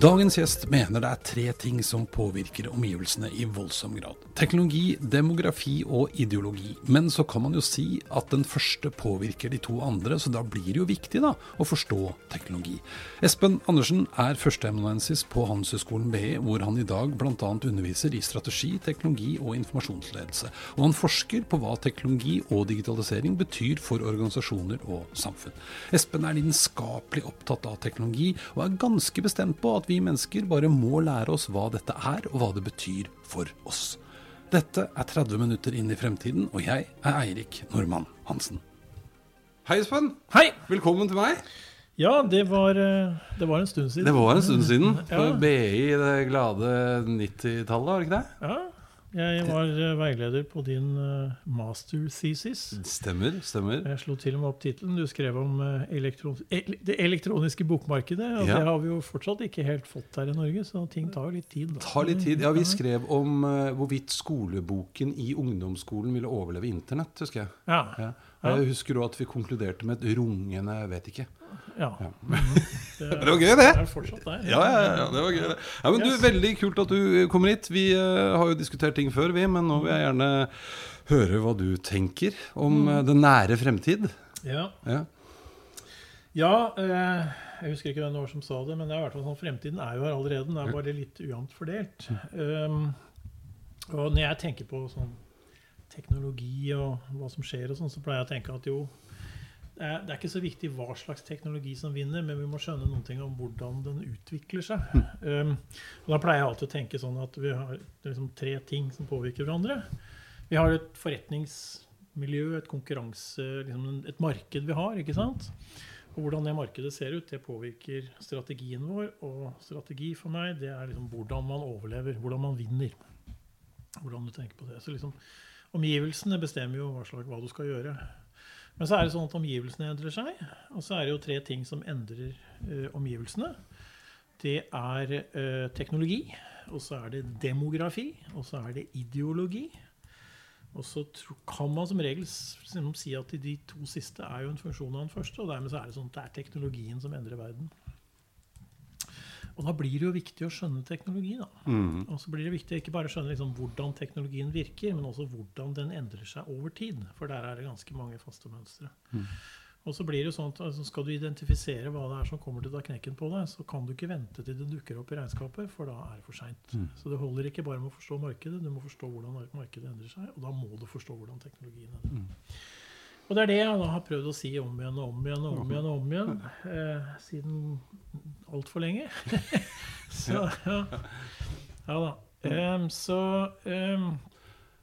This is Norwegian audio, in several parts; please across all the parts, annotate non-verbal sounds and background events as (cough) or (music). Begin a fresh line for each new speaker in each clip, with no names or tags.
Dagens gjest mener det er tre ting som påvirker omgivelsene i voldsom grad. Teknologi, demografi og ideologi. Men så kan man jo si at den første påvirker de to andre, så da blir det jo viktig da, å forstå teknologi. Espen Andersen er førsteamanuensis på Handelshøyskolen BI, hvor han i dag bl.a. underviser i strategi, teknologi og informasjonsledelse. Og han forsker på hva teknologi og digitalisering betyr for organisasjoner og samfunn. Espen er lidenskapelig opptatt av teknologi, og er ganske bestemt på at vi mennesker bare må lære oss hva dette er, og hva det betyr for oss. Dette er 30 minutter inn i fremtiden, og jeg er Eirik Normann Hansen. Hei, Espen.
Hei!
Velkommen til meg.
Ja, det var, eh, det var en stund siden.
Det var en stund siden. (laughs)
Ja.
BI i det glade 90-tallet, var det ikke det?
Ja, jeg var eh, veileder på din eh, master thesis.
Stemmer. stemmer.
Jeg slo til og med opp tittelen. Du skrev om eh, elektron det elektroniske bokmarkedet. Og
Ja.
det har vi jo fortsatt ikke helt fått her i Norge, så ting tar jo litt tid. Da.
Tar litt tid. Ja, Vi skrev om hvorvidt skoleboken i ungdomsskolen ville overleve Internett, husker jeg.
Ja.
Ja. Jeg husker også at vi konkluderte med et rungende 'vet ikke'.
ja.
Ja. (laughs)
Det,
Det var gøy, det.
Det er fortsatt der.
Ja, ja, ja, det var gøy. det. Ja, men du,
Yes.
Veldig kult at du kommer hit. Vi uh, har jo diskutert ting før, vi, men nå vil jeg gjerne høre hva du tenker om mm. den nære fremtid.
Ja.
Ja.
Ja, eh, jeg husker ikke hvem det var som sa det, men det er i hvert fall sånn, fremtiden er jo her allerede. Den er bare litt ujevnt fordelt. Um, og når jeg tenker på sånn teknologi og hva som skjer, og sånn, så pleier jeg å tenke at jo, det er, ikke så viktig hva slags teknologi som vinner, men vi må skjønne noen ting om hvordan den utvikler seg. Um, og da pleier jeg alltid å tenke sånn at vi har liksom tre ting som påvirker hverandre. Vi har et forretningsmiljø, et konkurranse, liksom et marked vi har, ikke sant? Og hvordan det markedet ser ut, det påvirker strategien vår. Og strategi for meg, det er liksom hvordan man overlever, hvordan man vinner. Hvordan du tenker på det. Så liksom, omgivelsene bestemmer jo hva, slags, hva du skal gjøre. Men så er det sånn at omgivelsene endrer seg. Og så er det jo tre ting som endrer eh, omgivelsene. Det er eh, teknologi, og så er det demografi, og så er det ideologi. Og så kan man som regel liksom si at de to siste er jo en funksjon av den første, og dermed så er det sånn at det er teknologien som endrer verden. Og da blir det jo viktig å skjønne teknologi. da.
Mm.
Og så blir det viktig ikke bare å skjønne liksom hvordan teknologien virker, men også hvordan den endrer seg over tid. For der er det ganske mange faste mønstre. Og så blir det jo sånn at altså, Skal du identifisere hva det er som kommer til å ta knekken på deg, så kan du ikke vente til det dukker opp i regnskapet, for da er det for seint. Så det holder ikke bare med å forstå markedet, du må forstå hvordan markedet endrer seg, og da må du forstå hvordan teknologien endrer Og det er det jeg har prøvd å si om igjen og om igjen og om igjen, og om igjen eh, siden altfor lenge. (laughs) så ja. ja da. Um, så, um,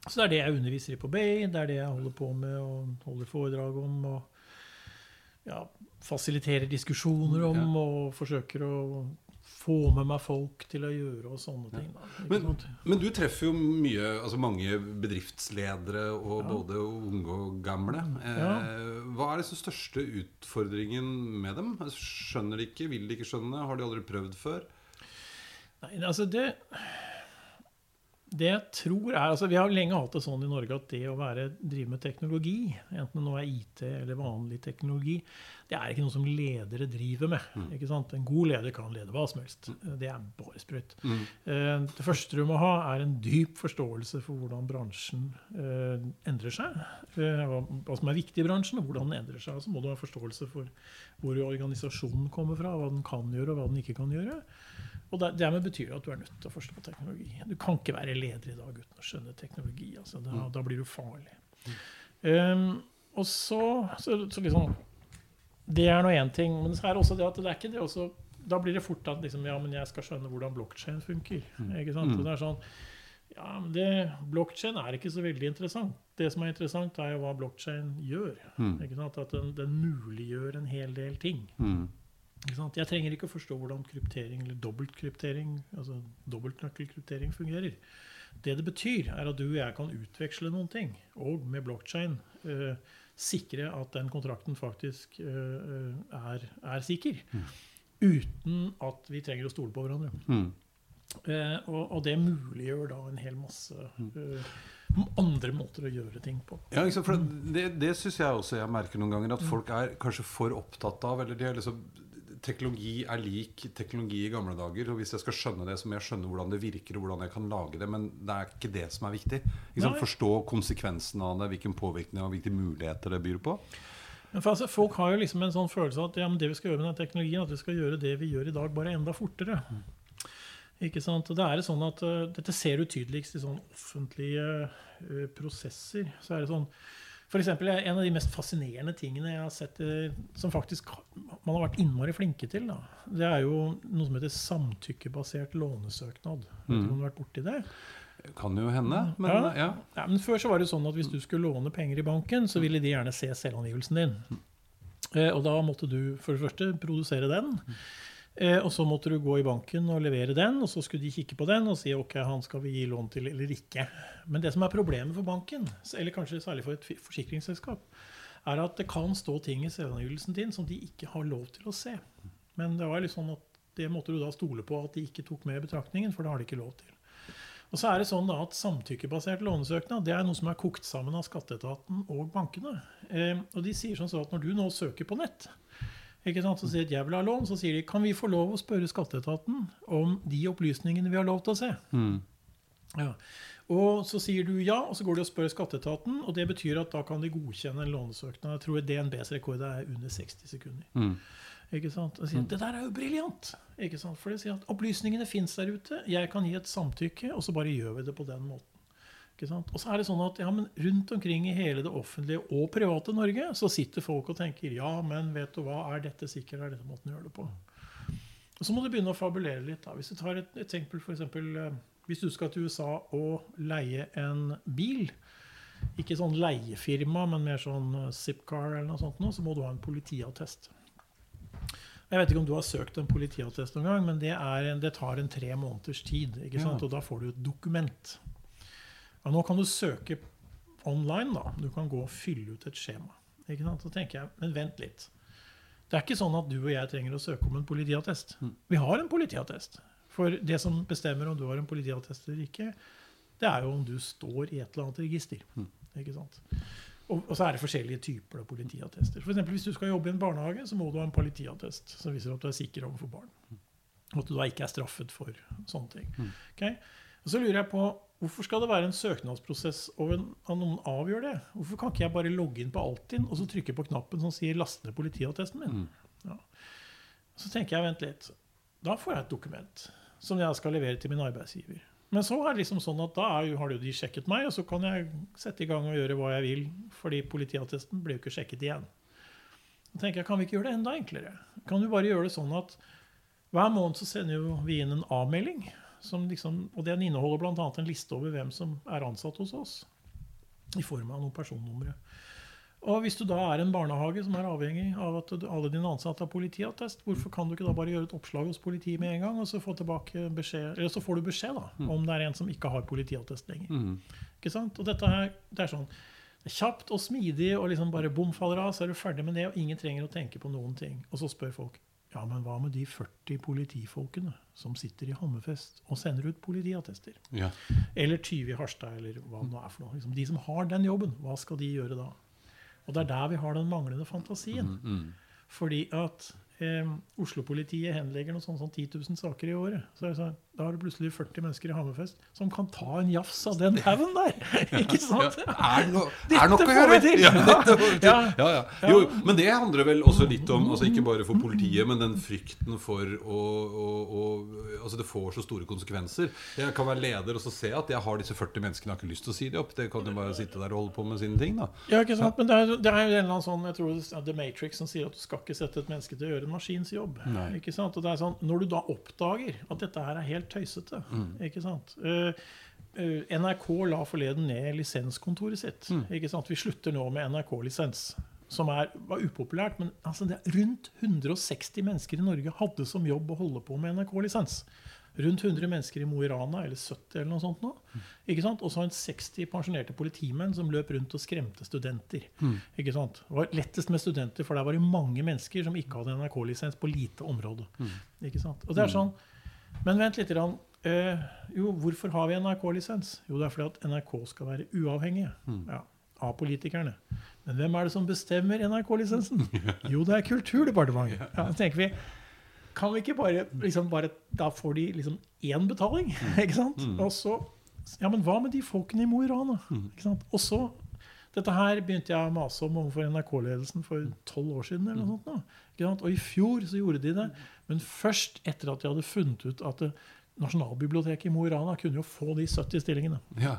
så det er det jeg underviser i på Bay, det er det jeg holder på med og holder foredrag om. og ja, fasiliterer diskusjoner om og forsøker å få med meg folk til å gjøre og sånne ting.
Men- Men du treffer jo mye, altså mange bedriftsledere, og
Ja.
både unge og gamle. Eh,
Ja.
Hva er den største utfordringen med dem? Skjønner de ikke? Vil de ikke skjønne? Har de aldri prøvd før?
Nei, altså det det jeg tror er, altså Vi har lenge hatt det sånn i Norge at det å være, drive med teknologi, enten det nå er IT eller vanlig teknologi, det er ikke noe som ledere driver med. ikke sant? En god leder kan lede hva som helst. Det er bare sprøyt.
Mm.
Eh, Det første du må ha, er en dyp forståelse for hvordan bransjen eh, endrer seg. Eh, hva som er viktig i bransjen, og hvordan den endrer seg. Så må du ha forståelse for hvor organisasjonen kommer fra, hva den kan gjøre, og hva den ikke kan gjøre. Og der- dermed betyr det at du er nødt til å forstå teknologi. Du kan ikke være leder i dag uten å skjønne teknologi. Altså, da,
Mm.
da blir du farlig. Um, og så, så, så liksom Det er nå én ting. Men så er det også det at det er ikke det også Da blir det fort at liksom, ja, men jeg skal skjønne hvordan blokkjede funker.
Mm.
Ikke sant?
Mm.
Det er sånn Ja, men det, Blokkjede er ikke så veldig interessant. Det som er interessant, er jo hva blokkjede gjør. Ikke sant? At den, den muliggjør en hel del ting.
Mm.
Jeg trenger ikke å forstå hvordan kryptering eller dobbeltkryptering altså dobbeltnøkkelkryptering fungerer. Det det betyr, er at du og jeg kan utveksle noen ting, og med blokkjein eh, sikre at den kontrakten faktisk eh, er, er sikker. Uten at vi trenger å stole på hverandre.
Mm.
Eh, og, og det muliggjør da en hel masse eh, andre måter å gjøre ting på.
Ja, for det, det syns jeg også jeg merker noen ganger. At folk er kanskje for opptatt av Eller de er liksom Teknologi er lik teknologi i gamle dager. Og hvis jeg skal skjønne det, så må jeg skjønne hvordan det virker, og hvordan jeg kan lage det. Men det er ikke det som er viktig. Forstå konsekvensen av det, hvilken påvirkning og hvilke muligheter det byr på.
Men for altså, Folk har jo liksom en sånn følelse av at ja, men det vi skal gjøre med den teknologien, at vi skal gjøre det vi gjør i dag, bare enda fortere. Ikke sant? Og det er sånn at uh, Dette ser du tydeligst i sånn offentlige uh, prosesser. Så er det sånn for eksempel, En av de mest fascinerende tingene jeg har sett uh, som faktisk man har vært innmari flinke til, da, det er jo noe som heter samtykkebasert lånesøknad. Vet du
Mm.
om du har vært borti det?
Kan jo hende. Men
Ja.
ja.
Ja, men Før så var det sånn at hvis du skulle låne penger i banken, så ville de gjerne se selvangivelsen din. Eh, og da måtte du for det første produsere den. Eh, og så måtte du gå i banken og levere den, og så skulle de kikke på den og si ok, han skal vi gi lån til eller ikke. Men det som er problemet for banken, eller kanskje særlig for et forsikringsselskap, er at det kan stå ting i selvangivelsen din som de ikke har lov til å se. Men det var litt sånn at det måtte du da stole på at de ikke tok med i betraktningen, for det har de ikke lov til. Og så er det sånn da at Samtykkebasert lånesøknad det er noe som er kokt sammen av skatteetaten og bankene. Eh, og de sier sånn så at Når du nå søker på nett, ikke sant, så sier at jeg vil ha lån, så sier de kan vi få lov å spørre skatteetaten om de opplysningene vi har lov til å se.
Mm.
Ja. Og så sier du ja, og så går de og spør skatteetaten. Og det betyr at da kan de godkjenne en lånesøknad. Jeg tror DNBs rekord er under 60 sekunder.
Mm.
Ikke sant? Og sier, Det der er jo briljant! Ikke sant? For det sier at opplysningene fins der ute. Jeg kan gi et samtykke, og så bare gjør vi det på den måten. Og så er det sånn at ja, men rundt omkring i hele det offentlige og private Norge så sitter folk og tenker ja, men vet du hva, er dette sikkert? Er dette måten å gjøre det på? Og så må du begynne å fabulere litt. da. Hvis du tar et et eksempel, for eksempel, eh, hvis du skal til USA og leie en bil, ikke sånn leiefirma, men mer sånn eh, Zipcar eller noe sånt, nå, så må du ha en politiattest. Jeg vet ikke om du har søkt en politiattest noen gang, men det, er en, det tar en tre måneders tid.
Ja.
Og da får du et dokument. Og nå kan du søke online. da. Du kan gå og fylle ut et skjema. Ikke sant? Så tenker jeg, Men vent litt. Det er ikke sånn at du og jeg trenger å søke om en politiattest. Vi har en politiattest. For det som bestemmer om du har en politiattest eller ikke, det er jo om du står i et eller annet register. Ikke sant? Og, og så er det forskjellige typer av politiattester. For eksempel, hvis du skal jobbe i en barnehage, så må du ha en politiattest som viser at du er sikker overfor barn. Og at du da ikke er straffet for sånne ting. Okay? Og så lurer jeg på, Hvorfor skal det være en søknadsprosess og en, at noen avgjør det? Hvorfor kan ikke jeg bare logge inn på Altinn og så trykke på knappen som sier 'last ned politiattesten min'? Ja. Så tenker jeg, vent litt. Da får jeg et dokument som jeg skal levere til min arbeidsgiver. Men så er det liksom sånn at da er har jo de sjekket meg, og så kan jeg sette i gang og gjøre hva jeg vil, fordi politiattesten blir jo ikke sjekket igjen. Da tenker jeg, Kan vi ikke gjøre det enda enklere? Kan du bare gjøre det sånn at hver måned så sender vi inn en avmelding, liksom, og den inneholder bl.a. en liste over hvem som er ansatt hos oss, i form av noen personnumre. Og hvis du da er en barnehage som er avhengig av at alle dine ansatte har politiattest, hvorfor kan du ikke da bare gjøre et oppslag hos politiet med en gang, og så få beskjed, eller så får du beskjed da, om det er en som ikke har politiattest lenger.
Mm.
Ikke sant? Og dette her, det er sånn det er kjapt og smidig, og liksom bare bom faller av, så er du ferdig med det, og ingen trenger å tenke på noen ting. Og så spør folk ja, men hva med de 40 politifolkene som sitter i Hammerfest og sender ut politiattester?
Ja.
Eller 20 i Harstad, eller hva det nå er for noe. Liksom, de som har den jobben, hva skal de gjøre da? Og det er der vi har den manglende fantasien.
Mm.
Fordi at eh, Oslo-politiet henlegger noe sånn som 10 000 saker i året. Så er det sånn, Da har du plutselig 40 mennesker i Hammerfest som kan ta en jafs av den haugen der! (laughs) Ikke
Ja,
sant?
er det no, er nok å gjøre! Ja.
Ja.
Ja, ja. Jo, men det handler vel også litt om altså Ikke bare for politiet, men den frykten for å, å, å Altså, det får så store konsekvenser. Jeg kan være leder og så se at jeg har disse 40 menneskene, jeg har ikke lyst til å si det opp. Det kan jo bare sitte der og holde på med sine ting, da.
Ja, ikke sant? Men det er, det er jo en eller annen sånn, jeg tror det er The Matrix som sier at du skal ikke sette et menneske til å gjøre en maskins jobb.
Nei.
Ikke sant? Og det er sånn, Når du da oppdager at dette her er helt tøysete ikke sant? Uh, uh, NRK la forleden ned lisenskontoret sitt.
Mm.
Ikke sant? Vi slutter nå med NRK-lisens, som er, var upopulært. Men altså, er rundt 160 mennesker i Norge hadde som jobb å holde på med NRK-lisens. Rundt 100 mennesker i Mo i Rana, eller 70 eller noe sånt nå. Ikke sant? Og så en 60 pensjonerte politimenn som løp rundt og skremte studenter.
Mm.
Ikke sant? Det var lettest med studenter, for der var det mange mennesker som ikke hadde NRK-lisens på lite område.
Mm.
Ikke sant? Og det er sånn, Men vent litt. Grann. Eh, jo, hvorfor har vi NRK-lisens? Jo, det er fordi at NRK skal være uavhengige
Mm.
ja, av politikerne. Men hvem er det som bestemmer NRK-lisensen? (laughs) Jo, det er Kulturdepartementet. Ja, så tenker vi, kan vi ikke bare, liksom bare Da får de liksom én betaling, (laughs) ikke sant?
Mm.
Og så Ja, men hva med de folkene i Mo i Rana?
Mm.
Sant? Og så Dette her begynte jeg å mase om overfor NRK-ledelsen for tolv år siden. eller noe sånt nå. Og i fjor så gjorde de det. Men først etter at de hadde funnet ut at Nasjonalbiblioteket i Mo i Rana kunne jo få de 70 stillingene.
Ja.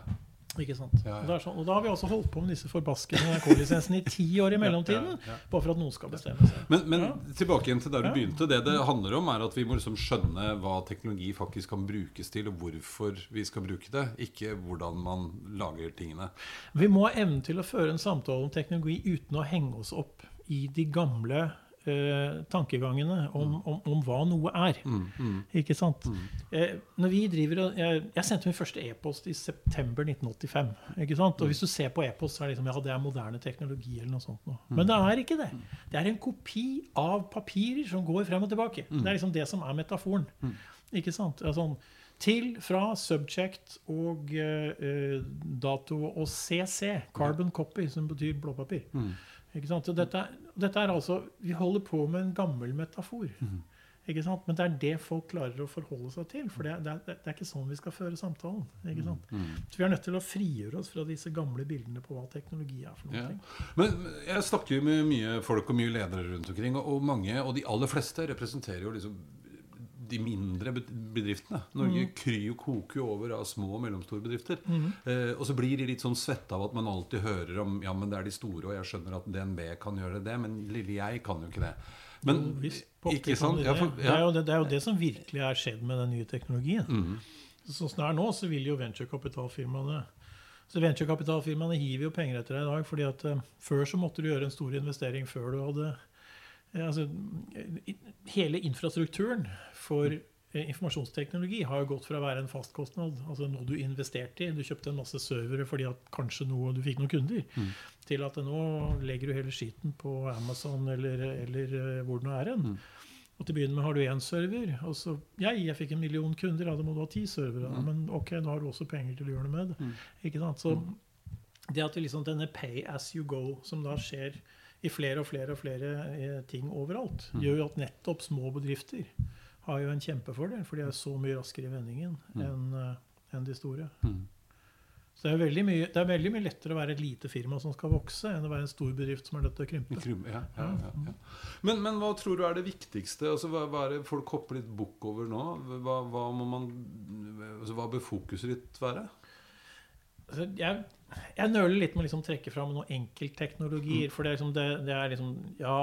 Ikke sant?
Ja, ja.
Sånn, og da har vi også holdt på med disse forbaskede NRK-lisensene i ti år i mellomtiden. Bare for at noen skal bestemme seg.
Men, men tilbake igjen til der du begynte. Det det handler om, er at vi må liksom skjønne hva teknologi faktisk kan brukes til, og hvorfor vi skal bruke det. Ikke hvordan man lager tingene.
Vi må ha evnen til å føre en samtale om teknologi uten å henge oss opp i de gamle eh, tankegangene om, om, om hva noe er.
Mm, mm,
Ikke sant?
mm.
Eh, når vi driver jeg, jeg sendte min første e-post i september 1985. ikke sant? Og hvis du ser på e-post, så er det liksom, ja, det er moderne teknologi. eller noe sånt. Noe. Men det er ikke det. Det er en kopi av papirer som går frem og tilbake. Det er liksom det som er metaforen. Ikke sant? Sånn, til, fra, subject og eh, eh, dato og CC, carbon copy, som betyr blåpapir.
Mm.
Ikke sant? og dette, dette er altså, Vi holder på med en gammel metafor. Ikke sant? Men det er det folk klarer å forholde seg til. For det, er- det, det er ikke sånn vi skal føre samtalen. Ikke sant?
Mm.
Så vi er nødt til å frigjøre oss fra disse gamle bildene på hva teknologi er. for noe.
Ja. Men men jeg snakker jo med mye folk og mye ledere rundt omkring, og- og mange, og de aller fleste representerer jo liksom de mindre bedriftene. Norge
Mm.
kryr og koker jo over av små og mellomstore bedrifter.
Mm.
Eh, og så blir de litt sånn svette av at man alltid hører om ja, men det er de store, og jeg skjønner at DNB kan gjøre det, men lille jeg kan jo ikke det. Men
Jo, visst,
ikke sant?
de
Ja,
det.
ja.
Det, er jo det, det er jo det som virkelig er skjedd med den nye teknologien.
Mm.
Sånn som det er nå, så vil jo venturekapitalfirmaene så Venturekapitalfirmaene hiver jo penger etter deg i dag. fordi at eh, Før så måtte du gjøre en stor investering før du hadde altså, Hele infrastrukturen for eh, informasjonsteknologi har jo gått fra å være en fastkostnad, altså noe du investerte i, du kjøpte en masse servere fordi at kanskje noe, du fikk noen kunder,
Mm.
til at nå legger du hele skiten på Amazon eller, eller eh, hvor det nå er hen.
Mm.
Og til å begynne med har du én server. og så, jeg, jeg fikk en million kunder, ja, da må du ha ti servere.
Mm.
Men ok, nå har du også penger til å gjøre noe med det.
Mm.
Ikke sant? Så det at liksom denne pay as you go, som da skjer i flere og flere og flere eh, ting overalt,
Mm.
gjør jo at nettopp små bedrifter har jo en kjempefordel, for de er så mye raskere i vendingen
Mm.
enn en de store.
Mm.
Så det er, veldig mye, det er veldig mye lettere å være et lite firma som skal vokse, enn å være en stor bedrift som er nødt til å krympe.
Krum- Ja, ja, ja, ja. Men, men hva tror du er det viktigste? Altså, hva, hva er det folk hopper litt bukk over nå? Hva, hva, må man, altså, hva bør fokuset ditt være?
Altså, jeg, jeg nøler litt med å liksom trekke fram noen enkeltteknologier.
Mm.
For det er, liksom, det, det er liksom Ja.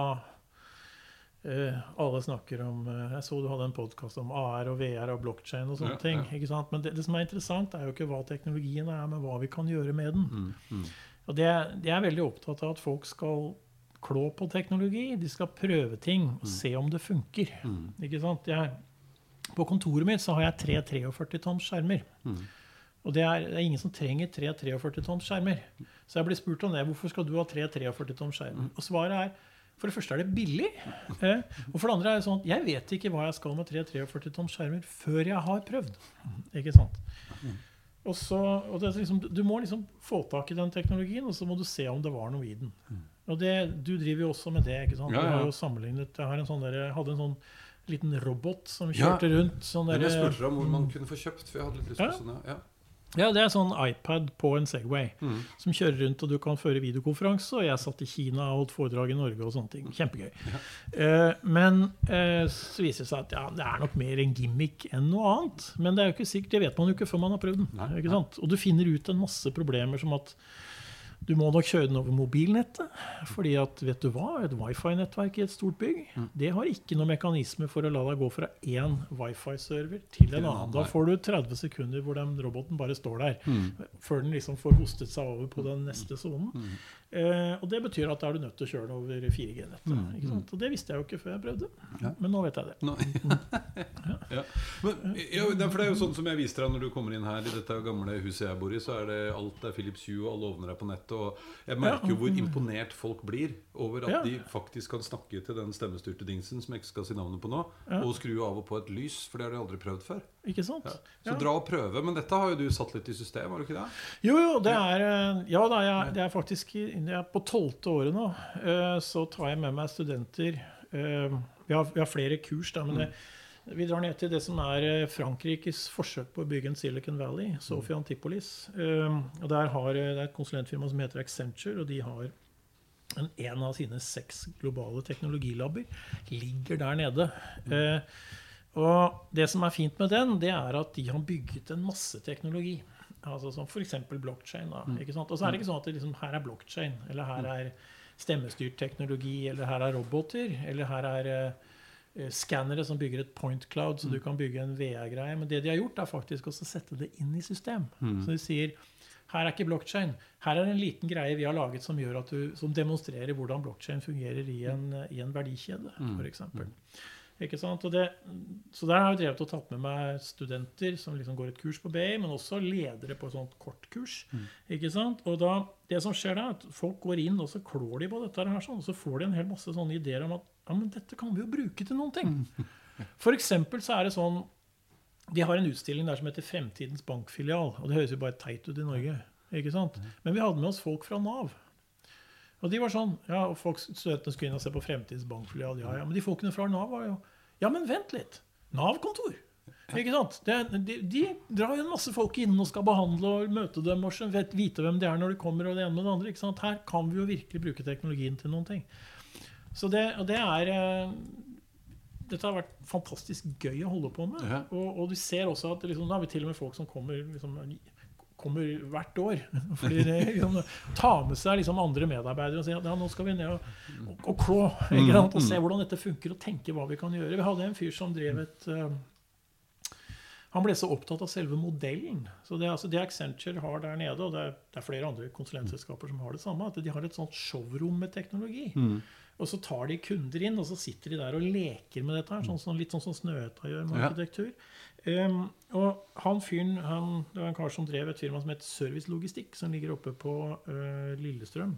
uh, alle snakker om uh, Jeg så du hadde en podkast om AR og VR og blockchain og sånne
Ja,
ting.
ja.
ikke sant? Men det, det som er interessant, er jo ikke hva teknologien er, men hva vi kan gjøre med den.
Mm, mm,
Og det, det er veldig opptatt av at folk skal klå på teknologi. De skal prøve ting og se om det funker.
mm,
Ikke sant? Jeg, på kontoret mitt så har jeg tre 43 toms skjermer.
mm.
Og det er, det er ingen som trenger tre 43 toms skjermer. Så jeg blir spurt om det. Hvorfor skal du ha tre 43 toms skjermer? Og svaret er for det første er det billig. Eh, og for det andre er det sånn at jeg vet ikke hva jeg skal med tre 43 toms skjermer før jeg har prøvd. Ikke sant? Og så, og det liksom, Du må liksom få tak i den teknologien, og så må du se om det var noe i den. Og det, Du driver jo også med det. ikke sant?
Ja,
Du har jo sammenlignet, Jeg har en sånn der, hadde en sånn liten robot som
Ja.
kjørte rundt. sånn
Men jeg spurte om hvor man kunne få kjøpt, for jeg hadde litt lyst på
Ja.
sånn. Ja.
Ja, det er sånn iPad på en Segway
Mm.
som kjører rundt, og du kan føre videokonferanse. Og jeg satt i Kina og holdt foredrag i Norge og sånne ting. Kjempegøy. Eh, men eh, så viser det seg at ja, det er nok mer en gimmick enn noe annet. Men det er jo ikke sikkert, det vet man jo ikke før man har prøvd den.
Nei,
ikke sant? Og du finner ut en masse problemer som at Du må nok kjøre den over mobilnettet. fordi at, vet du hva, et wifi-nettverk i et stort bygg
Mm.
det har ikke noen mekanisme for å la deg gå fra én wifi-server til en
en
annen.
annen,
Da får du 30 sekunder hvor den roboten bare står der.
Mm.
Før den liksom får hostet seg over på den neste sonen.
Mm.
Eh, og det betyr at da er du nødt til å kjøre den over 4G-nettet.
Mm,
sant? Og det visste jeg jo ikke før jeg prøvde.
Ja.
Men nå vet jeg det.
Nå, (laughs) ja. Men, ja, er for det er jo sånn som jeg viste deg når du kommer inn her i dette gamle huset jeg bor i, så er det alt er Philips Hue, og alle ovner er på nettet. Og jeg merker jo hvor imponert folk blir over at de faktisk kan snakke til den stemmestyrte dingsen som jeg ikke skal si navnet på nå, og skru av og på et lys, for det har de aldri prøvd før.
Ikke sant?
Ja. Så
Ja.
dra og prøve. Men dette har jo du satt litt i system, har du ikke det?
Jo, jo, det er eh, Ja da, jeg, det er faktisk jeg er på tolvte året nå. eh, Så tar jeg med meg studenter. eh, Vi har, vi har flere kurs, da, men det, vi drar ned til det som er Frankrikes forsøk på å bygge en Silicon Valley, Sofia Antipolis. Og der har, Det er et konsulentfirma som heter Accenture, og de har en, en av sine seks globale teknologilabber ligger der nede. Eh, og det som er fint med den, det er at de har bygget en masse teknologi. Altså som f.eks. blokkjein. Og så er det ikke sånn at det liksom, her er blokkjein, eller her er stemmestyrt teknologi, eller her er roboter, eller her er eh, skannere som bygger et point cloud, så du kan bygge en VR-greie. Men det de har gjort, er faktisk også å sette det inn i system. Så de sier her er ikke blokkjein. Her er en liten greie vi har laget som, gjør at du, som demonstrerer hvordan blokkjein fungerer i en, i en verdikjede, f.eks. Ikke sant? Og det, så der har jeg drevet og tatt med meg studenter som liksom går et kurs på BI, men også ledere på et sånt kortkurs. Ikke sant? Og da, det som skjer da, er at folk går inn og så klår de på dette her, sånn, og så får de en hel masse sånne ideer om at ja, men dette kan vi jo bruke til noen ting. For eksempel så er det sånn De har en utstilling der som heter Fremtidens bankfilial. Og det høres jo bare teit ut i Norge. ikke sant? Men vi hadde med oss folk fra Nav. Og de var sånn, ja, og folk, Studentene skulle inn og se på Fremtidens. Ja, ja, Men de folkene fra Nav var jo Ja, men vent litt! Nav-kontor! Ikke sant? De, de, de drar jo en masse folk inn og skal behandle og møte dem og vet, vite hvem de er når de kommer. og det ene med det andre. ikke sant? Her kan vi jo virkelig bruke teknologien til noen ting. Så det, og det er eh, Dette har vært fantastisk gøy å holde på med.
Ja.
Og, og du ser også at liksom, nå har vi til og med folk som kommer liksom, kommer hvert år. (laughs) Fordi det, liksom, Ta med seg liksom, andre medarbeidere og si at ja, nå skal vi ned og, og, og klå. (laughs) Ikke sant? Og se hvordan dette funker, og tenke hva vi kan gjøre. Vi hadde en fyr som drev et eh, han ble så opptatt av selve modellen. Så Det, altså, det Accenture har der nede, og det er, det er flere andre konsulentselskaper som har det samme, at de har et sånt showrom med teknologi. Og så tar de kunder inn, og så sitter de der og leker med dette. her, sånn, sånn, litt sånn som Snøhetta gjør med arkitektur. Um, og han fyren, han, Det var en kar som drev et firma som het Service Logistikk, som ligger oppe på uh, Lillestrøm.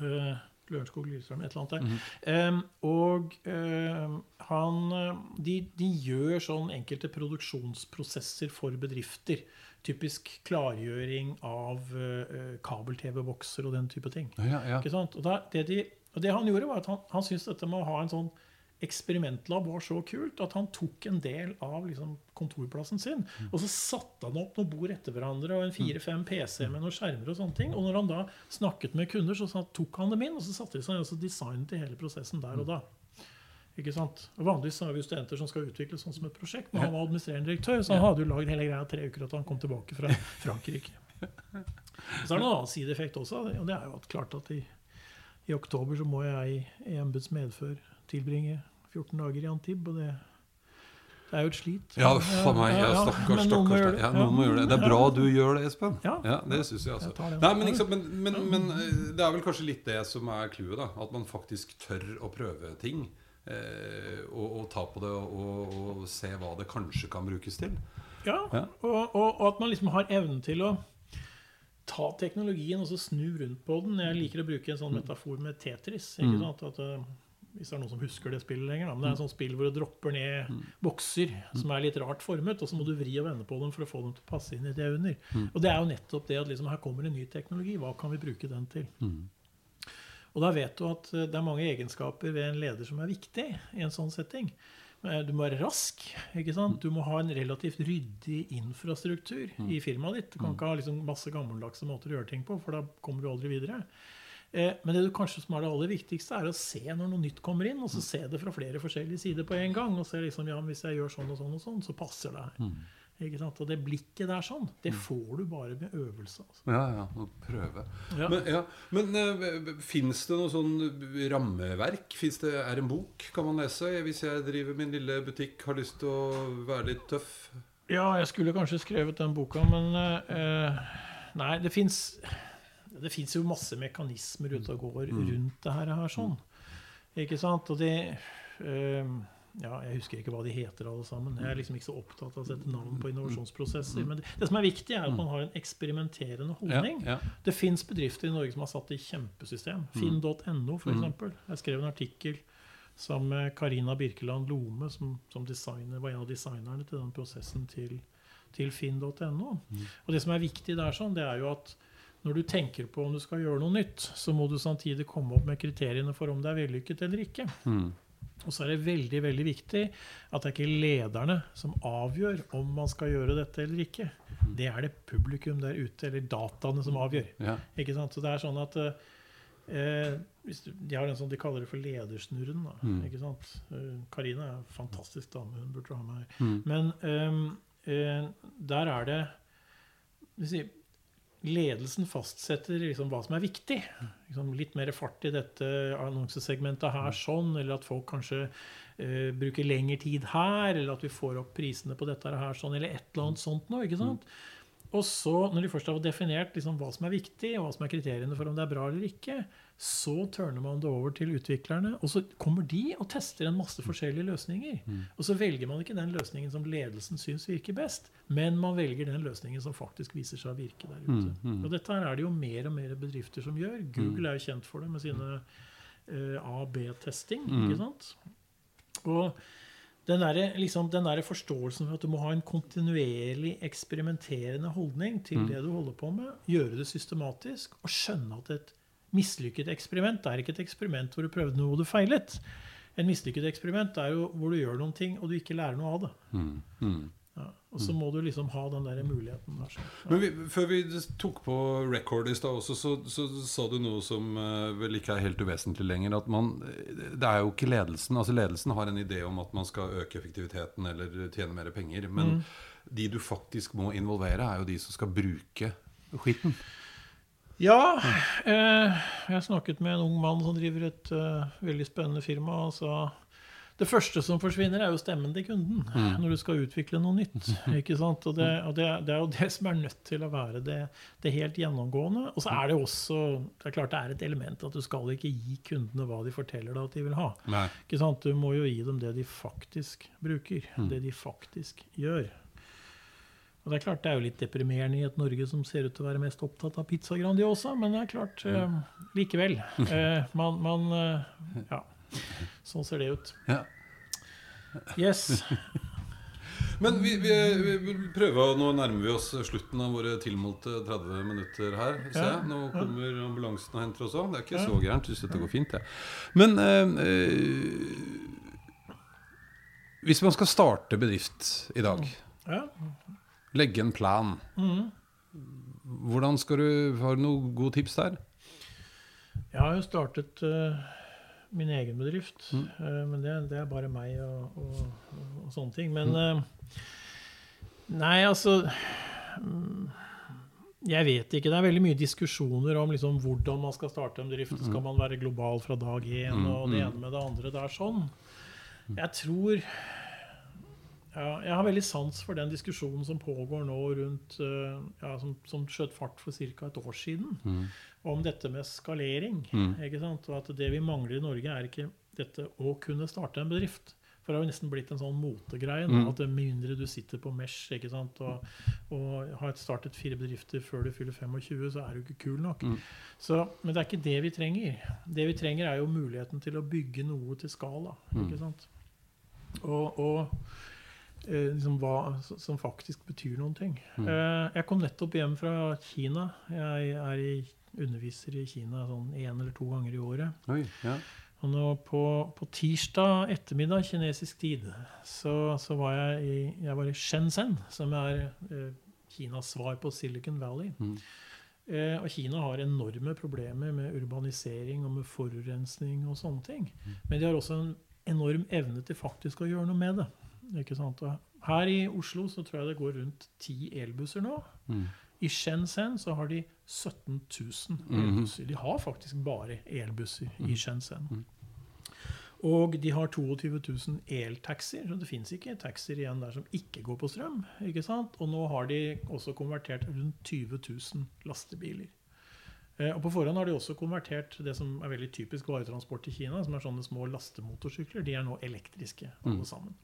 Uh, Lørenskog, Lillestrøm, et eller annet der. Um, og um, han de, de gjør sånn enkelte produksjonsprosesser for bedrifter. Typisk klargjøring av uh, kabel-TV-bokser og den type ting.
Ja, ja.
Og, da, det, de, og det han gjorde, var at han, han syntes dette med å ha en sånn eksperimentlab var så kult at han tok en del av liksom, kontorplassen sin. Og så satte han opp noen bord etter hverandre og en fire-fem PC med noen skjermer. Og sånne ting. Og når han da snakket med kunder, så tok han dem inn, og så satte de seg ned og så designet i hele prosessen der og da. Ikke sant? Og Vanligvis har vi studenter som skal utvikle sånn som et prosjekt, men han var administrerende direktør, så han hadde jo lagd hele greia tre uker etter han kom tilbake fra (laughs) Frankrike. Så er det en annen sideeffekt også, og det er jo at klart at i, i oktober så må jeg i embets medfør tilbringe 14 dager i Antibes, og det, det er jo et slit.
Ja, for meg. Ja, stakkars, stakkars. Ja, noen må gjøre det. Det er bra du gjør det, Espen.
Ja.
Det syns jeg, altså. Nei, men, liksom, men, men, men eh, det er vel kanskje litt det som er clouet, da. At man faktisk tør å prøve ting. Eh, og, og ta på det og, og se hva det kanskje kan brukes til.
Ja, og, og at man liksom har evnen til å ta teknologien og så snu rundt på den. Jeg liker å bruke en sånn metafor med Tetris. ikke
Mm.
sant? At, eh, hvis det er noen som husker det spillet lenger. Da. Men det er et sånt spill hvor du dropper ned
Mm.
bokser som er litt rart formet, og så må du vri og vende på dem for å få dem til å passe inn i det under.
Mm.
Og det er jo nettopp det at liksom, her kommer en ny teknologi. Hva kan vi bruke den til?
Mm.
Og da vet du at eh, det er mange egenskaper ved en leder som er viktig i en sånn setting. Eh, Du må være rask. ikke sant? Du må ha en relativt ryddig infrastruktur i firmaet ditt. Du kan ikke ha liksom masse gammeldagse måter å gjøre ting på, for da kommer du aldri videre. Eh, Men det du kanskje som er det aller viktigste, er å se når noe nytt kommer inn, og så se det fra flere forskjellige sider på en gang. Og se liksom, ja, hvis jeg gjør sånn og sånn og sånn, så passer det her. Ikke sant? Og det blikket der sånn, det får du bare med øvelse. Altså.
Ja, ja. Å prøve.
Ja.
Men, ja, men uh, fins det noe sånn rammeverk? Finnes det, er en bok kan man lese? Hvis jeg driver min lille butikk, har lyst til å være litt tøff?
Ja, jeg skulle kanskje skrevet den boka, men uh, Nei, det fins det fins jo masse mekanismer ute og går rundt det her, her sånn. Ikke sant? Og det øh, ja, Jeg husker ikke hva de heter, alle sammen. Jeg er liksom ikke så opptatt av å sette navn på innovasjonsprosesser. Men det, det som er viktig, er at man har en eksperimenterende holdning.
Ja, ja.
Det fins bedrifter i Norge som har satt det i kjempesystem. Finn.no, f.eks. Jeg skrev en artikkel sammen med Karina Birkeland Lome, som, som designer, var en av designerne til den prosessen til, til finn.no. Og det som er viktig der, sånn, det er jo at når du tenker på om du skal gjøre noe nytt, så må du samtidig komme opp med kriteriene for om det er vellykket eller ikke.
Mm.
Og så er det veldig veldig viktig at det er ikke lederne som avgjør om man skal gjøre dette eller ikke. Det er det publikum der ute, eller dataene, som avgjør.
Ja.
Ikke sant? Så det er sånn at eh, hvis du, De har en sånn, de kaller det for ledersnurren. Da,
Mm.
ikke sant? Eh, Karina er en fantastisk dame. Hun burde ha meg her.
Mm.
Men ehm, eh, der er det vil si, Ledelsen fastsetter liksom hva som er viktig. Liksom litt mer fart i dette annonsesegmentet her, sånn, eller at folk kanskje eh, bruker lengre tid her, eller at vi får opp prisene på dette her, sånn, eller et eller annet sånt noe. ikke sant? Og så, når de først har definert liksom hva som er viktig, og hva som er kriteriene for om det er bra eller ikke, så turner man det over til utviklerne, og så kommer de og tester en masse forskjellige løsninger. Og så velger man ikke den løsningen som ledelsen syns virker best, men man velger den løsningen som faktisk viser seg å virke der ute.
Mm, mm.
Og dette her er det jo mer og mer bedrifter som gjør. Google er jo kjent for det med sine uh, A-B-testing.
Mm.
ikke sant? Og den der, liksom, der forståelsen for at du må ha en kontinuerlig eksperimenterende holdning til
Mm.
det du holder på med, gjøre det systematisk, og skjønne at et mislykket eksperiment er ikke et eksperiment hvor du prøvde noe og du feilet. En mislykket eksperiment er jo hvor du gjør noen ting og du ikke lærer noe av det.
Mm. Mm.
Ja. Og så må du liksom ha den der muligheten der. Ja.
Men vi, før vi tok på record i stad også, så, så sa du noe som uh, vel ikke er helt uvesentlig lenger. At man Det er jo ikke ledelsen. Altså Ledelsen har en idé om at man skal øke effektiviteten eller tjene mer penger. Men
Mm.
de du faktisk må involvere, er jo de som skal bruke skitten.
Ja, eh, jeg snakket med en ung mann som driver et uh, veldig spennende firma. og sa det første som forsvinner, er jo stemmen til kunden når du skal utvikle noe nytt. (laughs) ikke sant? Og, det, og det, det er jo det som er nødt til å være det, det helt gjennomgående. Og så er det også det er klart det er et element at du skal ikke gi kundene hva de forteller deg at de vil ha.
Nei.
Ikke sant? Du må jo gi dem det de faktisk bruker. Det de faktisk gjør. Og Det er klart det er jo litt deprimerende i et Norge som ser ut til å være mest opptatt av pizza Grandiosa, men det er klart eh, likevel. (laughs) Eh, man, man eh, Ja. Sånn ser det ut.
Ja.
Yes. (laughs)
Men vi, vi, vi vil prøve å Nå nærmer vi oss slutten av våre tilmålte 30 minutter her. ser
Ja.
Nå
ja.
kommer ambulansen og henter oss òg. Det er ikke
Ja.
så gærent. Synes dette går fint, jeg. Men eh, eh, hvis man skal starte bedrift i dag,
Ja.
legge en plan
Mhm.
Hvordan skal du, Har du noen gode tips der?
Jeg har jo startet eh, min egen bedrift,
Mm.
eh, men det, det er bare meg og, og, og sånne ting. Men eh, Nei, altså mm, Jeg vet ikke. Det er veldig mye diskusjoner om liksom, hvordan man skal starte en bedrift. Skal man være global fra dag én,
Mm,
og det
mm.
ene med det andre? Det er sånn. Jeg tror ja, Jeg har veldig sans for den diskusjonen som pågår nå rundt eh, ja, som, som skjøt fart for ca. et år siden
Mm.
om dette med skalering.
Mm.
Ikke sant? Og at det vi mangler i Norge, er ikke dette å kunne starte en bedrift. For det har jo nesten blitt en sånn motegreie
Mm.
at med mindre du sitter på Mesh ikke sant? Og, og har startet fire bedrifter før du fyller 25, så er du ikke kul nok.
Mm.
Så, men det er ikke det vi trenger. Det vi trenger, er jo muligheten til å bygge noe til skala.
Mm.
ikke sant? Og, og liksom hva som faktisk betyr noen ting.
Mm.
Eh, jeg kom nettopp hjem fra Kina. Jeg er i, underviser i Kina sånn én eller to ganger i året.
Oi, ja.
Og nå på, på tirsdag ettermiddag kinesisk tid så, så var jeg i, jeg var i Shenzhen, som er eh, Kinas svar på Silicon Valley.
Mm.
Eh, og Kina har enorme problemer med urbanisering og med forurensning og sånne ting. Men de har også en enorm evne til faktisk å gjøre noe med det. Ikke sant? Her i Oslo så tror jeg det går rundt ti elbusser nå.
Mm.
I Shenzhen så har de 17 000
Mhm.
elbusser. De har faktisk bare elbusser i Shenzhen.
Mhm.
Og de har 22 000 eltaxier, så det fins ikke taxier igjen der som ikke går på strøm. ikke sant? Og nå har de også konvertert rundt 20 000 lastebiler. Eh, Og på forhånd har de også konvertert det som er veldig typisk varetransport i Kina, som er sånne små lastemotorsykler. De er nå elektriske, alle
Mm.
sammen.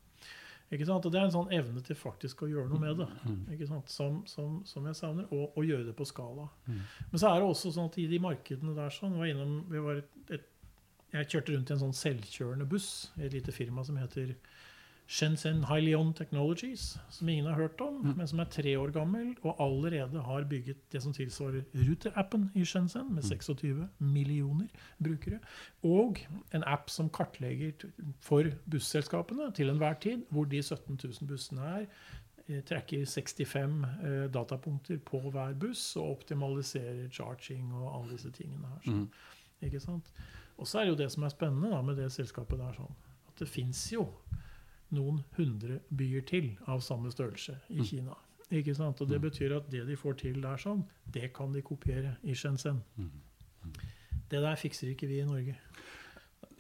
Ikke sant? Og Det er en sånn evne til faktisk å gjøre noe med det,
Mm.
ikke sant? Som, som, som jeg savner, og og, gjøre det på skala.
Mm.
Men så er det også sånn at i de markedene der sånn, var innom, vi var et, et, Jeg kjørte rundt i en sånn selvkjørende buss i et lite firma som heter Shenzhen Hylion Technologies, som ingen har hørt om,
Mm.
men som er tre år gammel og allerede har bygget det som tilsvarer Ruter-appen i Shenzhen, med
Mm.
26 millioner brukere. Og en app som kartlegger for busselskapene til enhver tid hvor de 17 000 bussene er. eh, Trekker 65 eh, datapunkter på hver buss og optimaliserer charging og alle disse tingene her. Så,
Mm.
Ikke sant? Og så er det jo det som er spennende da, med det selskapet der, sånn, at det fins jo noen hundre byer til av samme størrelse i
Mm.
Kina. Ikke sant? Og det
Mm.
betyr at det de får til der, sånn, det kan de kopiere i Shenzhen.
Mm.
Det der fikser ikke vi i Norge.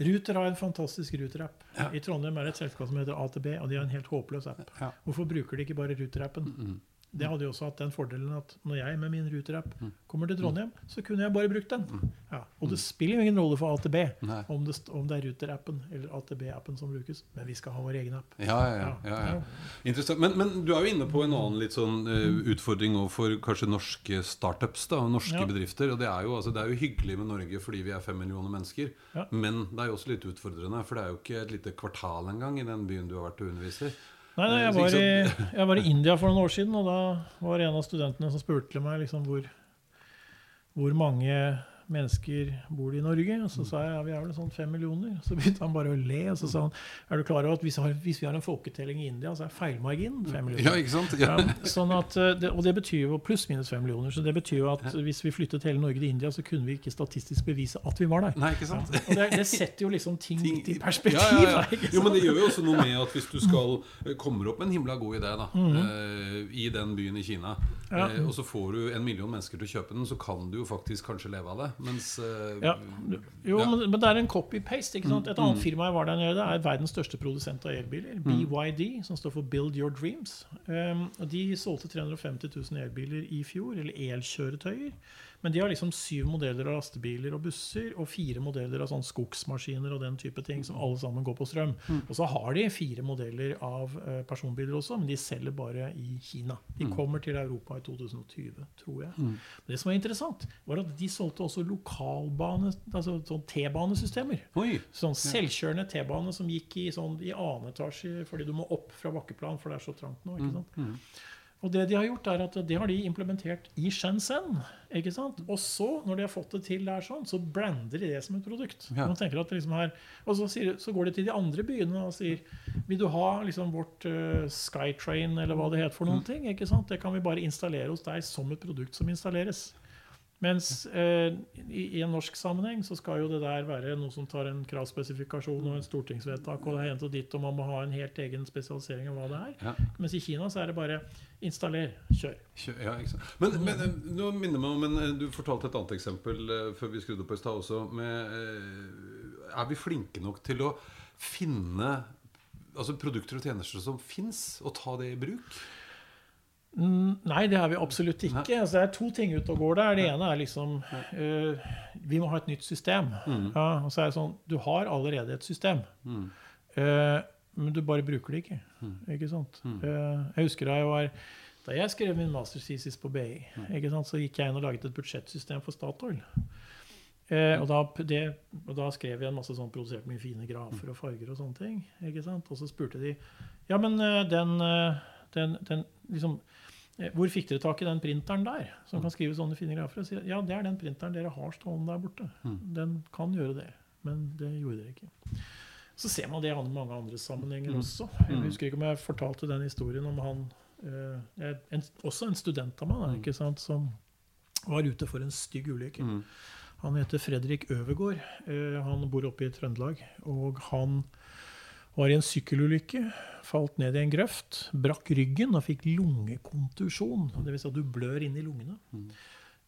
Ruter har en fantastisk Ruter-app.
Ja.
I Trondheim er det et selskap som heter AtB, og de har en helt håpløs app. Hvorfor bruker de ikke bare Ruter-appen?
Mm.
Det hadde jo også hatt den fordelen at når jeg med min Ruter-app
Mm.
kommer til Trondheim, så kunne jeg bare brukt den.
Mm.
Ja. Og det spiller jo ingen rolle for AtB om det, om det er Ruter-appen eller AtB-appen som brukes, men vi skal ha vår egen app.
Ja, ja, ja. Interessant. Men, men du er jo inne på en annen litt sånn uh, utfordring overfor for kanskje norske startups da, og norske bedrifter. Og det er, jo, altså, det er jo hyggelig med Norge fordi vi er fem millioner mennesker. Men det er jo også litt utfordrende, for det er jo ikke et lite kvartal engang i den byen du har vært og underviser.
Nei, nei, jeg, var i, jeg var i India for noen år siden, og da var en av studentene som spurte meg liksom hvor, hvor mange mennesker bor det i Norge. Og så sa jeg ja, vi er vel sånn fem millioner. Så begynte han bare å le. Og så sa han er du klar over at hvis, vi har en folketelling i India, så er feilmarginen fem millioner.
Ja, ikke sant? Ja.
Ja, sånn at, eh, og det betyr jo pluss-minus fem millioner. Så det betyr jo at hvis vi flyttet hele Norge til India, så kunne vi ikke statistisk bevise at vi var der.
Nei, ikke
Ja.
sant?
Og det, det setter jo liksom ting,
Ting-
litt i perspektiv.
Ja, ja, ja. Jo, men det gjør jo også noe med at hvis du skal eh, kommer opp med en himla god idé da,
mm
-hmm. i den byen i Kina,
Ja.
og så får du en million mennesker til å kjøpe den, så kan du jo faktisk kanskje leve av det. Mens uh,
Ja. Jo,
Ja.
men, men det er en copy-paste. ikke sant? Et
Mm,
annet
mm.
firma jeg var der nede, er verdens største produsent av elbiler. BYD, som står for Build Your Dreams. Um, og de solgte 350 000 elbiler i fjor, eller elkjøretøyer. Men de har liksom syv modeller av lastebiler og busser, og fire modeller av sånn skogsmaskiner og den type ting, som alle sammen går på strøm.
Mm.
Og så har de fire modeller av eh, personbiler også, men de selger bare i Kina. De
Mm.
kommer til Europa i 2020, tror jeg.
Mm.
Det som var interessant, var at de solgte også lokalbane, altså sånn T-banesystemer. Sånn selvkjørende T-bane som gikk i, sånn, i annen etasje fordi du må opp fra bakkeplan, for det er så trangt nå. ikke sant?
Mm.
Og det de har gjort, er at det har de implementert i Shenzhen. ikke sant? Og så, når de har fått det til der sånn, så brander de det som et produkt.
Ja.
Man tenker at liksom her, Og så, sier, så går de til de andre byene og sier Vil du ha liksom vårt uh, Skytrain, eller hva det heter for noen
Mm.
ting? ikke sant? Det kan vi bare installere hos deg som et produkt som installeres. Mens eh, i, i en norsk sammenheng så skal jo det der være noe som tar en kravspesifikasjon og en stortingsvedtak, og det er hent og dit, og man må ha en helt egen spesialisering av hva det er.
Ja.
Mens i Kina så er det bare installer, kjør.
kjør Ja. Men, men eh, nå minner meg om en, eh, Du fortalte et annet eksempel eh, før vi skrudde på i stad også. Med, er vi flinke nok til å finne altså produkter og tjenester som fins, og ta det i bruk?
Mm, Nei, det er vi absolutt ikke. Altså, det er to ting ute og går der. Det ene er liksom uh, Vi må ha et nytt system.
Mm.
Ja, og så er det sånn Du har allerede et system,
Mm.
Uh, men du bare bruker det ikke.
Mm.
Ikke sant? Eh, jeg husker da jeg var da jeg skrev min masterthesis på BI,
Mm.
ikke sant, så gikk jeg inn og laget et budsjettsystem for Statoil. Eh, og, da, det, og da skrev jeg en masse sånn produsert mye fine grafer og farger og sånne ting. ikke sant? Og så spurte de ja, men den, den, den liksom, eh, Hvor fikk dere tak i den printeren der, som kan skrive sånne fine grafer? Og si, ja, det er den printeren dere har stående der borte.
Mm.
Den kan gjøre det, men det gjorde dere ikke. Så ser man det i mange andre sammenhenger
Mm.
også. Jeg
Mm.
husker ikke om jeg fortalte den historien om han eh, en, Også en student av meg
Mm.
ikke sant, som var ute for en stygg ulykke.
Mm.
Han heter Fredrik Øvergård. Eh, han bor oppe i Trøndelag. Og han Var i en sykkelulykke, falt ned i en grøft, brakk ryggen og fikk lungekontusjon. Dvs. Si at du blør inn i lungene.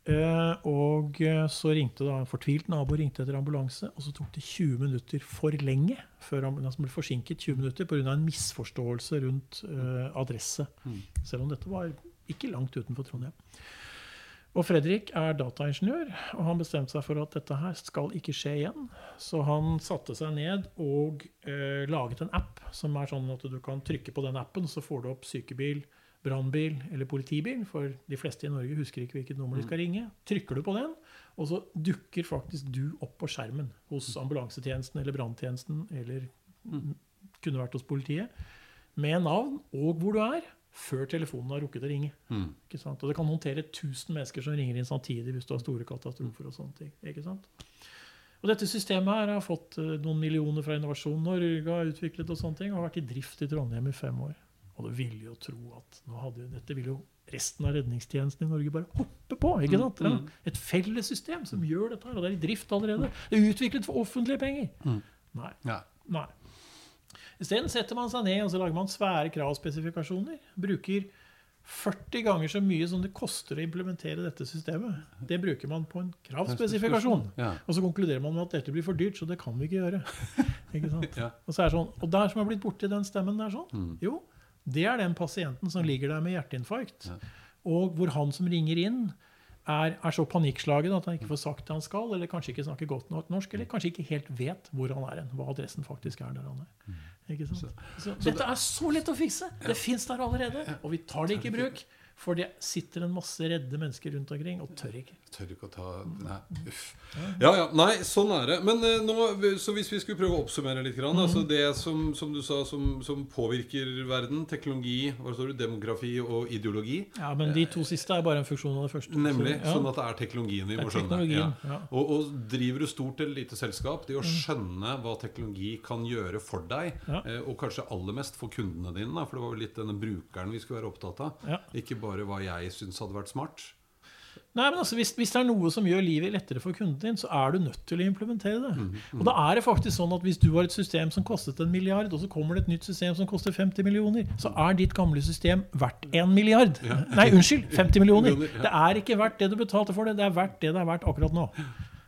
Eh, og eh, så ringte da en fortvilt nabo ringte etter ambulanse, og så tok det 20 minutter for lenge før ambulansen ble forsinket 20 minutter pga. en misforståelse rundt eh, adresse. Selv om dette var ikke langt utenfor Trondheim. Og Fredrik er dataingeniør, og han bestemte seg for at dette her skal ikke skje igjen. Så han satte seg ned og eh, laget en app som er sånn at du kan trykke på den appen, så får du opp sykebil, brannbil eller politibil. For de fleste i Norge husker ikke hvilket nummer de skal ringe. Trykker du på den, og så dukker faktisk du opp på skjermen hos ambulansetjenesten eller branntjenesten eller kunne vært hos politiet, med navn og hvor du er, før telefonen har rukket å ringe.
Mm.
Og det kan håndtere 1000 mennesker som ringer inn samtidig hvis du har store katastrofer og sånne ting. Og dette systemet her har fått eh, noen millioner fra Innovasjon Norge, har utviklet og sånne ting, og har vært i drift i Trondheim i fem år. Og du ville jo tro at hadde dette ville jo resten av redningstjenesten i Norge bare hoppe på. ikke sant? Mm. Et felles system som gjør dette her, og det er i drift allerede. Det er utviklet for offentlige penger.
Mm.
Nei.
Ja.
Nei. Isteden setter man seg ned og så lager man svære kravspesifikasjoner. Bruker 40 ganger så mye som det koster å implementere dette systemet. Det bruker man på en kravspesifikasjon. Og så konkluderer man med at dette blir for dyrt, så det kan vi ikke gjøre. (laughs) Ikke sant? Og så er det sånn, og der som har blitt borti den stemmen der sånn,
Mm.
jo, det er den pasienten som ligger der med hjerteinfarkt. Og hvor han som ringer inn, er, er så panikkslagen at han ikke får sagt det han skal, eller kanskje ikke snakker godt nok norsk, eller kanskje ikke helt vet hvor han er hen, hva adressen faktisk er der han er. Ikke sant? Så, dette er så lett å fikse! Det fins der allerede, og vi tar det ikke i bruk. For det sitter en masse redde mennesker rundt omkring og tør ikke.
Tør ikke å ta Nei, uff. Ja, ja. Nei, sånn er det. Men eh, nå, så hvis vi skulle prøve å oppsummere litt grann, altså
Mhm.
Det som, som du sa, som, som påvirker verden, teknologi, hva står det, demografi og ideologi
Ja, Men de to siste er bare en funksjon av det første.
Nemlig.
Så, ja.
Sånn at det er teknologien vi må skjønne.
Ja. ja.
Og, og driver du stort eller lite selskap, det å skjønne hva teknologi kan gjøre for deg, eh, og kanskje aller mest for kundene dine, for det var jo litt denne brukeren vi skulle være opptatt av, ikke bare hva jeg syns hadde vært smart.
Nei, men altså, hvis, hvis det er noe som gjør livet lettere for kunden din, så er du nødt til å implementere det.
Mhm,
Og da er det faktisk sånn at Hvis du har et system som kostet en milliard, og så kommer det et nytt system som koster 50 millioner, så er ditt gamle system verdt en milliard. Nei, unnskyld! 50 millioner.
Ja.
Det er ikke verdt det du betalte for det, det er verdt det det er verdt akkurat nå.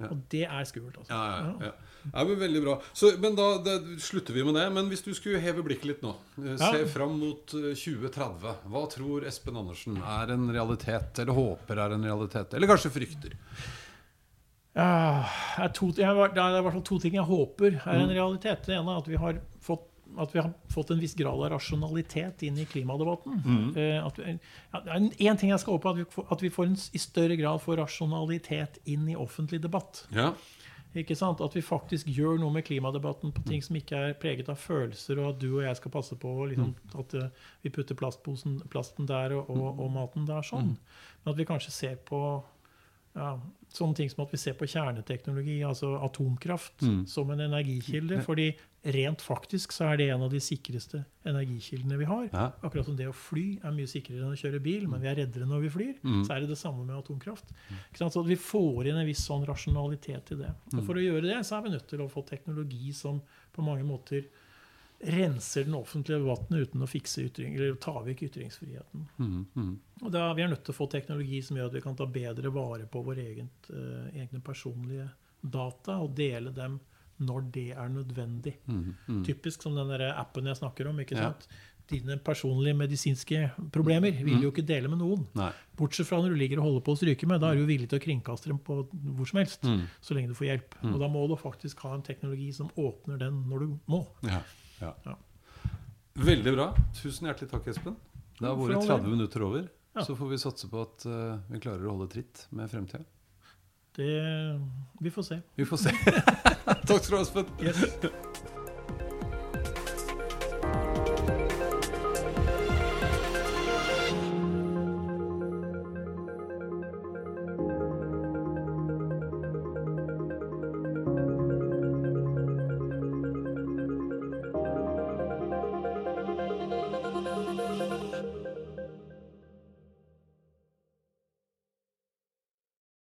Og det er skummelt. altså.
Ja, ja, ja. Ja men Veldig bra. Så, men da, da slutter vi med det. Men hvis du skulle heve blikket litt nå, eh, se
Ja.
fram mot eh, 2030. Hva tror Espen Andersen er en realitet, eller håper er en realitet, eller kanskje frykter?
Ja, det er, to, jeg, det er i hvert fall to ting jeg håper er
Mm.
en realitet. Det ene er at vi har fått at vi har fått en viss grad av rasjonalitet inn i klimadebatten.
Mm.
Eh, ja, det én ting jeg skal håpe, at vi, at vi får en, i større grad får rasjonalitet inn i offentlig debatt.
Ja.
Ikke sant? At vi faktisk gjør noe med klimadebatten på ting som ikke er preget av følelser, og at du og jeg skal passe på liksom, at eh, vi putter plastposen, plasten der og, og, og maten der. sånn. Men at vi kanskje ser på ja, sånne ting som at vi ser på kjerneteknologi, altså atomkraft,
Mm.
som en energikilde. fordi rent faktisk så er det en av de sikreste energikildene vi har.
Ja.
Akkurat som det å fly er mye sikrere enn å kjøre bil, men vi er reddere når vi flyr.
Mm.
Så er det det samme med atomkraft. Sant? Så vi får inn en viss sånn rasjonalitet i det. Og for å gjøre det, så er vi nødt til å få teknologi som på mange måter renser den offentlige debatten uten å fikse ytring, eller ta vekk ytringsfriheten.
Mm, mm.
Og da, vi er nødt til å få teknologi som gjør at vi kan ta bedre vare på våre eh, egne personlige data og dele dem når det er nødvendig.
Mm, mm.
Typisk som den der appen jeg snakker om. ikke
Ja.
Dine personlige medisinske problemer vil du jo ikke dele med noen.
Nei.
Bortsett fra når du ligger og holder på å stryke med. Da er du jo villig til å kringkaste dem på hvor som helst.
Mm.
Så lenge du får hjelp. Og da må du faktisk ha en teknologi som åpner den når du må.
Ja. Ja.
Ja.
Veldig bra. Tusen hjertelig takk, Espen. Det har vært 30 minutter over. Så får vi satse på at uh, vi klarer å holde tritt med fremtida.
Det, vi får se.
Vi får se. (laughs) takk skal du ha, Espen.
Yes.